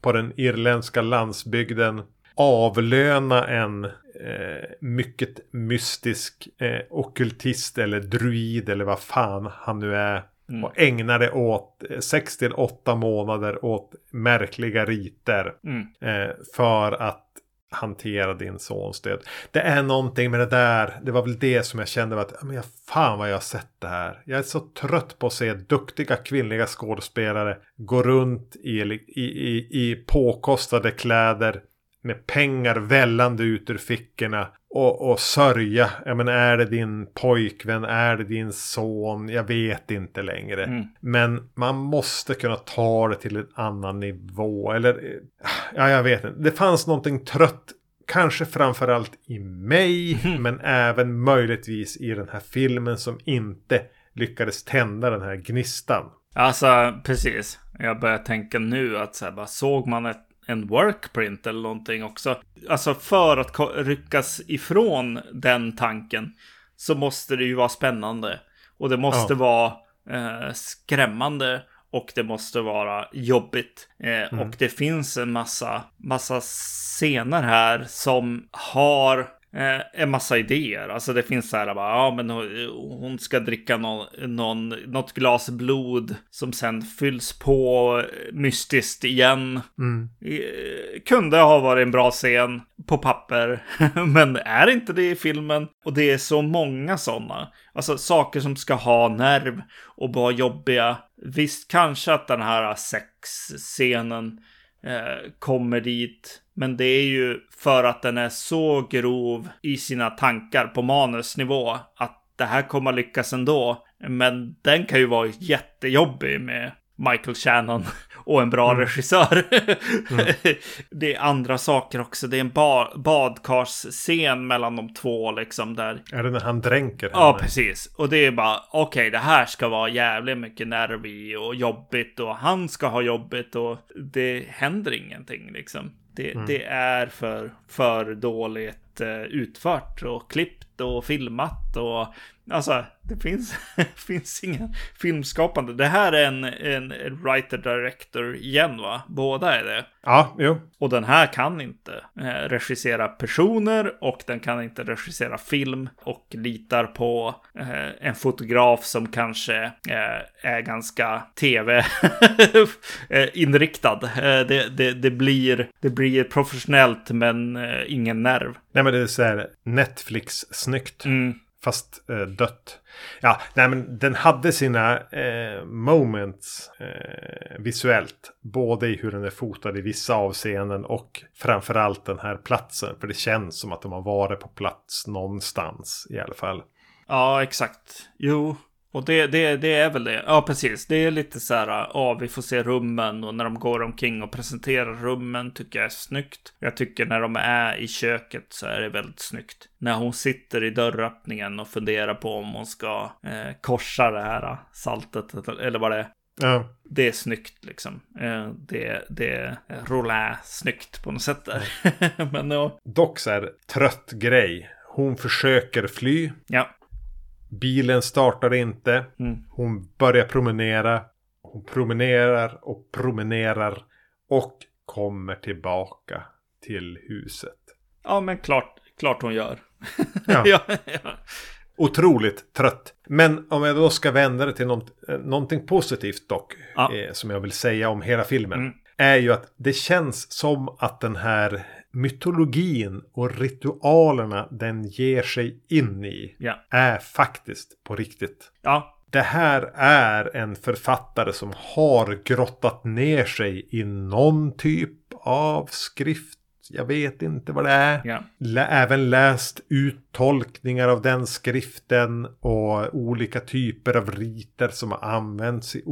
på den irländska landsbygden, avlöna en eh, mycket mystisk eh, okultist eller druid eller vad fan han nu är. Mm. Och ägna det åt 6 till 8 månader åt märkliga riter. Mm. Eh, för att hantera din sons död. Det är någonting med det där. Det var väl det som jag kände att men fan vad jag har sett det här. Jag är så trött på att se duktiga kvinnliga skådespelare gå runt i, i, i, i påkostade kläder med pengar vällande ut ur fickorna och, och sörja. Ja, men är det din pojkvän? Är det din son? Jag vet inte längre. Mm. Men man måste kunna ta det till en annan nivå. Eller, ja, jag vet inte. Det fanns någonting trött. Kanske framförallt i mig. Mm. Men även möjligtvis i den här filmen som inte lyckades tända den här gnistan. Alltså, precis. Jag börjar tänka nu att så här, bara, såg man ett en workprint eller någonting också. Alltså för att ryckas ifrån den tanken så måste det ju vara spännande. Och det måste ja. vara eh, skrämmande och det måste vara jobbigt. Eh, mm. Och det finns en massa, massa scener här som har Eh, en massa idéer. Alltså det finns så här bara, ja men hon ska dricka någon, någon, något glas blod som sen fylls på mystiskt igen. Mm. Eh, kunde ha varit en bra scen på papper, men är inte det i filmen. Och det är så många sådana. Alltså saker som ska ha nerv och vara jobbiga. Visst, kanske att den här sexscenen eh, kommer dit men det är ju för att den är så grov i sina tankar på manusnivå att det här kommer lyckas ändå. Men den kan ju vara jättejobbig med Michael Shannon och en bra mm. regissör. Mm. det är andra saker också. Det är en ba badkarsscen mellan de två liksom där. Är det när han dränker henne? Ja, precis. Och det är bara okej, okay, det här ska vara jävligt mycket nerv i och jobbigt och han ska ha jobbigt och det händer ingenting liksom. Det, mm. det är för, för dåligt eh, utfört och klippt och filmat och alltså det finns, finns ingen filmskapande. Det här är en, en writer-director igen va? Båda är det. Ja, jo. Och den här kan inte eh, regissera personer och den kan inte regissera film och litar på eh, en fotograf som kanske eh, är ganska tv-inriktad. Det, det, det, blir, det blir professionellt men ingen nerv. Nej men det är så här Netflix-snyggt. Mm. Fast eh, dött. Ja, nej men den hade sina eh, moments eh, visuellt. Både i hur den är fotad i vissa avseenden och framförallt den här platsen. För det känns som att de har varit på plats någonstans i alla fall. Ja, exakt. Jo, och det, det, det är väl det. Ja, precis. Det är lite så här, ja, vi får se rummen och när de går omkring och presenterar rummen tycker jag är snyggt. Jag tycker när de är i köket så är det väldigt snyggt. När hon sitter i dörröppningen och funderar på om hon ska eh, korsa det här saltet eller vad det är. Ja. Det är snyggt liksom. Eh, det, det är roulin snyggt på något sätt där. Men ja. Dock så här trött grej. Hon försöker fly. Ja. Bilen startar inte. Mm. Hon börjar promenera. Hon promenerar och promenerar. Och kommer tillbaka till huset. Ja, men klart, klart hon gör. Ja. ja, ja. otroligt trött. Men om jag då ska vända det till något, eh, någonting positivt dock. Ja. Eh, som jag vill säga om hela filmen. Mm. Är ju att det känns som att den här mytologin och ritualerna den ger sig in i. Ja. Är faktiskt på riktigt. Ja. Det här är en författare som har grottat ner sig i någon typ av skrift. Jag vet inte vad det är. Ja. Lä- även läst uttolkningar av den skriften och olika typer av riter som har använts i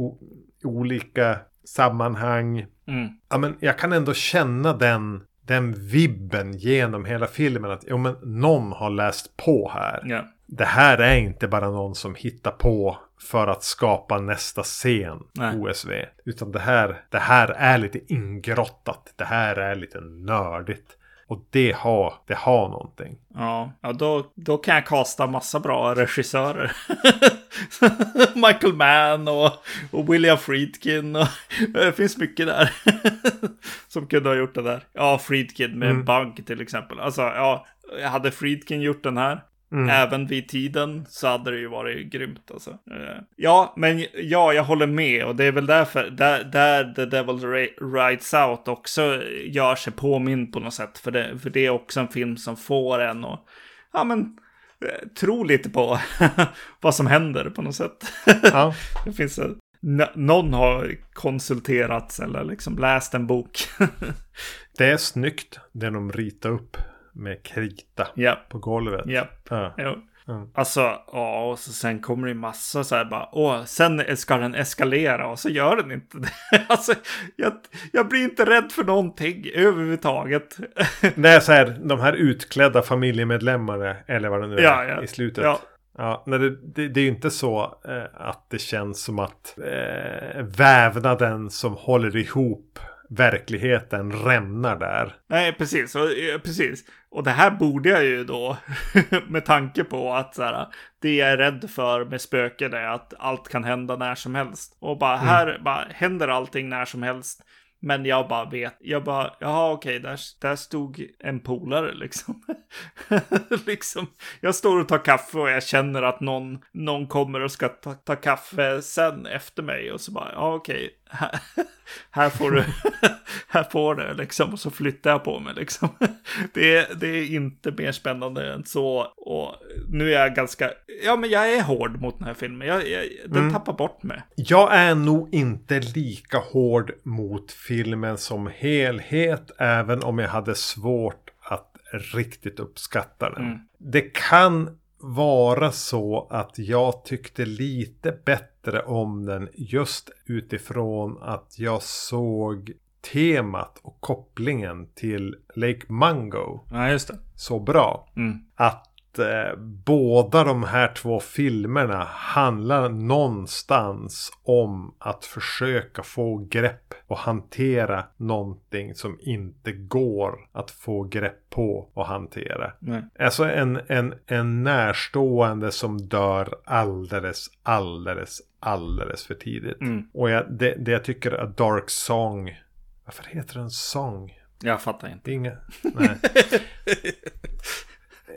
olika sammanhang. Mm. Ja, men jag kan ändå känna den, den vibben genom hela filmen. Att jo, men någon har läst på här. Ja. Det här är inte bara någon som hittar på för att skapa nästa scen Nej. OSV. Utan det här, det här är lite ingrottat. Det här är lite nördigt. Och det har, det har någonting. Ja, ja då, då kan jag kasta massa bra regissörer. Michael Mann och, och William Friedkin. Och, det finns mycket där. som kunde ha gjort det där. Ja, Friedkin med Mm. Bug till exempel. Alltså, ja, hade Friedkin gjort den här. Mm. Även vid tiden så hade det ju varit grymt alltså. Eh, Ja, men ja, jag håller med och det är väl därför, där, där The Devil Rides Out också gör sig påminn på något sätt. För det, för det är också en film som får en att, ja men, eh, tro lite på vad som händer på något sätt. Ja. det finns en, någon har konsulterats eller liksom läst en bok. Det är snyggt det de ritar upp med krita Ja, på golvet. ja. Ja. Mm. Alltså, ja, och så sen kommer det ju massa så här bara, åh, sen ska den eskalera och så gör den inte det. alltså, jag, jag blir inte rädd för någonting överhuvudtaget. Är så här, de här utklädda familjemedlemmarna, eller vad det nu är, Ja, ja. i slutet. Ja. Ja, nej, det, det, det är ju inte så eh, att det känns som att eh, vävnaden som håller ihop verkligheten rämnar där. Nej, precis. Och, eh, precis. Och det här borde jag ju då, med tanke på att så här, det jag är rädd för med spöken är att allt kan hända när som helst. Och bara här bara, händer allting när som helst. Men jag bara vet, jag bara, jaha okej, där, där stod en polare liksom. liksom. Jag står och tar kaffe och jag känner att någon, någon kommer och ska ta, ta kaffe sen efter mig. Och så bara, ja okej, här, här får du, här får du liksom. Och så flyttar jag på mig liksom. Det är, det är inte mer spännande än så. Och nu är jag ganska, ja men jag är hård mot den här filmen. Jag, jag, den tappar bort mig. Jag är nog inte lika hård mot filmen som helhet, även om jag hade svårt att riktigt uppskatta den. Mm. Det kan vara så att jag tyckte lite bättre om den just utifrån att jag såg temat och kopplingen till Lake Mungo Ja, så bra. Mm. Att eh, båda de här två filmerna handlar någonstans om att försöka få grepp och hantera någonting som inte går att få grepp på och hantera. Nej. Alltså en, en, en närstående som dör alldeles, alldeles, alldeles för tidigt. Mm. Och jag, det, det jag tycker är Dark Song. Varför heter den Song? Jag fattar inte. Inga... Nej.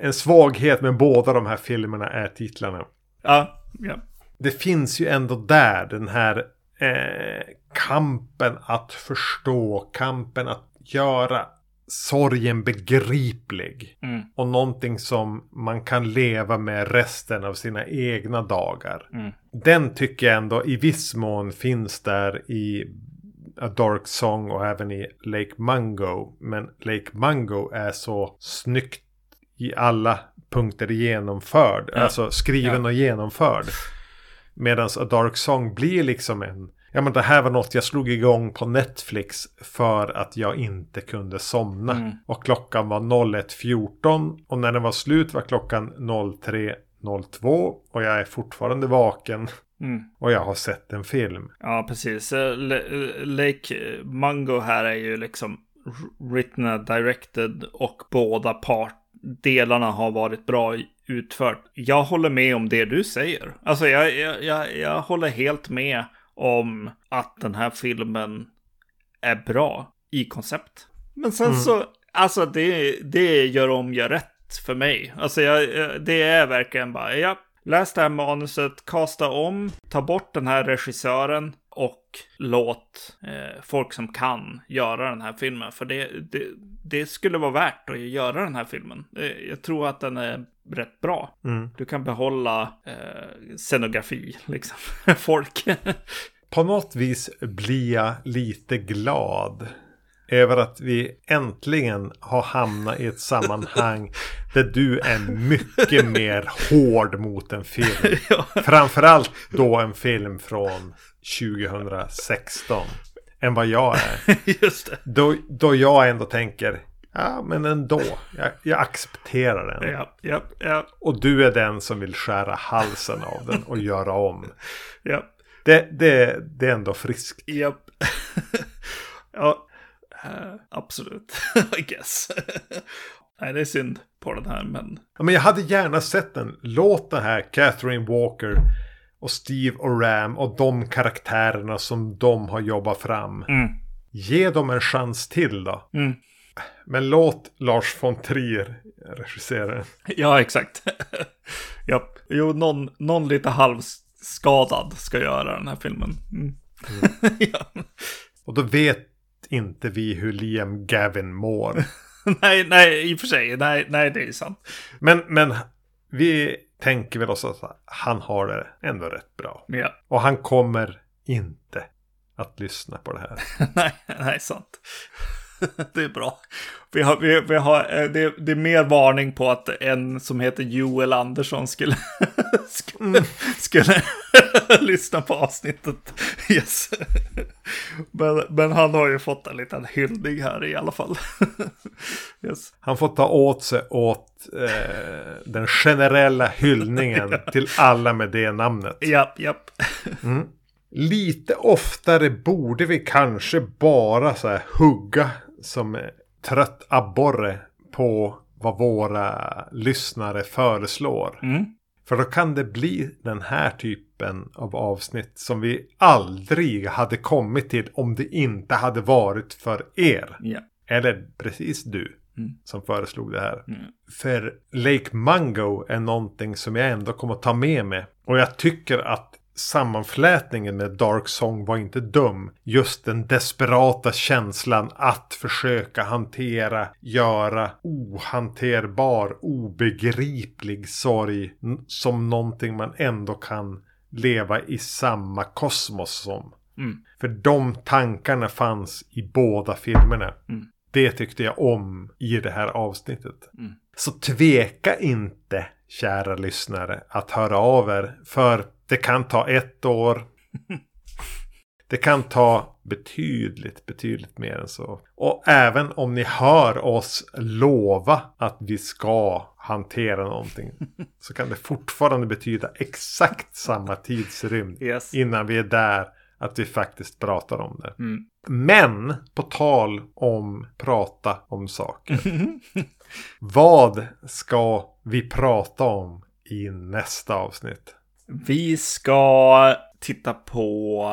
en svaghet med båda de här filmerna är titlarna. Ja, ja. Det finns ju ändå där den här eh, kampen att förstå, kampen att göra sorgen begriplig. Mm. Och någonting som man kan leva med resten av sina egna dagar. Mm. Den tycker jag ändå i viss mån finns där i A Dark Song och även i Lake Mungo. Men Lake Mungo är så snyggt i alla punkter genomförd. Ja. Alltså skriven Ja. och genomförd. Medan A Dark Song blir liksom en... Ja men det här var något jag slog igång på Netflix för att jag inte kunde somna. Mm. Och klockan var 01.14 och när den var slut var klockan 03.02 och jag är fortfarande vaken Mm. och jag har sett en film. Ja, precis. Eh, Le- Lake Mungo här är ju liksom written directed och båda part delarna har varit bra utfört. Jag håller med om det du säger. Alltså jag, jag, jag, jag håller helt med om att den här filmen är bra i koncept. Men sen Mm. så, alltså det, det gör om gör rätt för mig. Alltså jag, det är verkligen bara, ja, läs det här manuset, kasta om, ta bort den här regissören och låt eh, folk som kan göra den här filmen. För det, det, det, skulle vara värt att göra den här filmen. Eh, jag tror att den är rätt bra. Mm. Du kan behålla eh, scenografi, liksom. folk. På något vis blir jag lite glad över att vi äntligen har hamnat i ett sammanhang där du är mycket mer hård mot en film. ja. Framförallt då en film från 2016 än vad jag är. Just det. Då, då jag ändå tänker, ja men ändå, jag, jag accepterar den. Ja, ja, ja. Och du är den som vill skära halsen av den och göra om. Ja. Det, det, det är ändå friskt. Japp. ja, Uh, absolut, I guess. Nej, det är synd på den här, men... Ja, men jag hade gärna sett den. Låt det här Catherine Walker och Steve och Ram och de karaktärerna som de har jobbat fram. Mm. Ge dem en chans till då. Mm. Men låt Lars von Trier regissera Ja, exakt. Japp. Jo, någon, någon lite halvskadad ska göra den här filmen. Mm. mm. ja. Och då vet inte vi hur Liam Gavin mår. nej, nej, i och för sig. Nej, nej, det är sant. Men, men vi tänker väl oss att han har det ändå rätt bra. Ja. Och han kommer inte att lyssna på det här. nej, nej, sant. det är bra. Vi har, vi, vi har, eh, det, det, är mer varning på att en som heter Joel Andersson skulle, skulle, mm. skulle lyssna på avsnittet. Yes. Men, men, han har ju fått en liten hyllning här i alla fall. Yes. Han får ta åt sig åt eh, den generella hyllningen till alla med det namnet. Japp, japp. Mm. Lite oftare borde vi kanske bara så här hugga som trött abborre på vad våra lyssnare föreslår. Mm. För då kan det bli den här typen av avsnitt som vi aldrig hade kommit till om det inte hade varit för er. Yeah. Eller precis du mm. som föreslog det här. Mm. För Lake Mungo är någonting som jag ändå kommer att ta med mig. Och jag tycker att sammanflätningen med Dark Song var inte dum. Just den desperata känslan att försöka hantera, göra ohanterbar, obegriplig sorg som någonting man ändå kan leva i samma kosmos som. Mm. För de tankarna fanns i båda filmerna. Mm. Det tyckte jag om i det här avsnittet. Mm. Så tveka inte, kära lyssnare, att höra av er. För det kan ta ett år. Det kan ta betydligt, betydligt mer än så. Och även om ni hör oss lova att vi ska hantera någonting. så kan det fortfarande betyda exakt samma tidsrymd. Yes. Innan vi är där att vi faktiskt pratar om det. Mm. Men på tal om prata om saker. vad ska vi prata om i nästa avsnitt? Vi ska titta på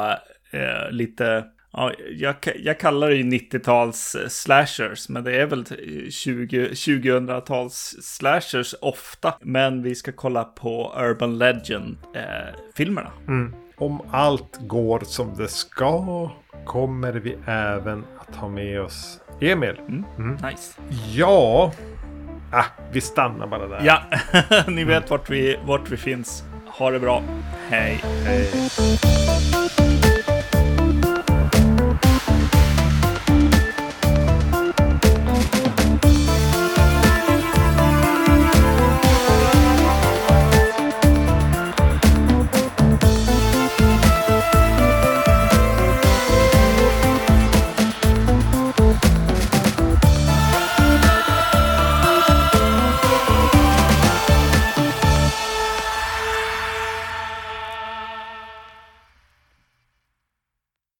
eh, lite, ja, jag, jag kallar det ju 90-tals slashers, men det är väl 20, 2000-tals slashers ofta. Men vi ska kolla på Urban Legend-filmerna. Eh, mm. Om allt går som det ska kommer vi även att ha med oss Emil. Mm. Mm. Nice. Ja, ah, vi stannar bara där. Ja, ni vet vart, vi, vart vi finns. Ha det bra. Hej. Hej.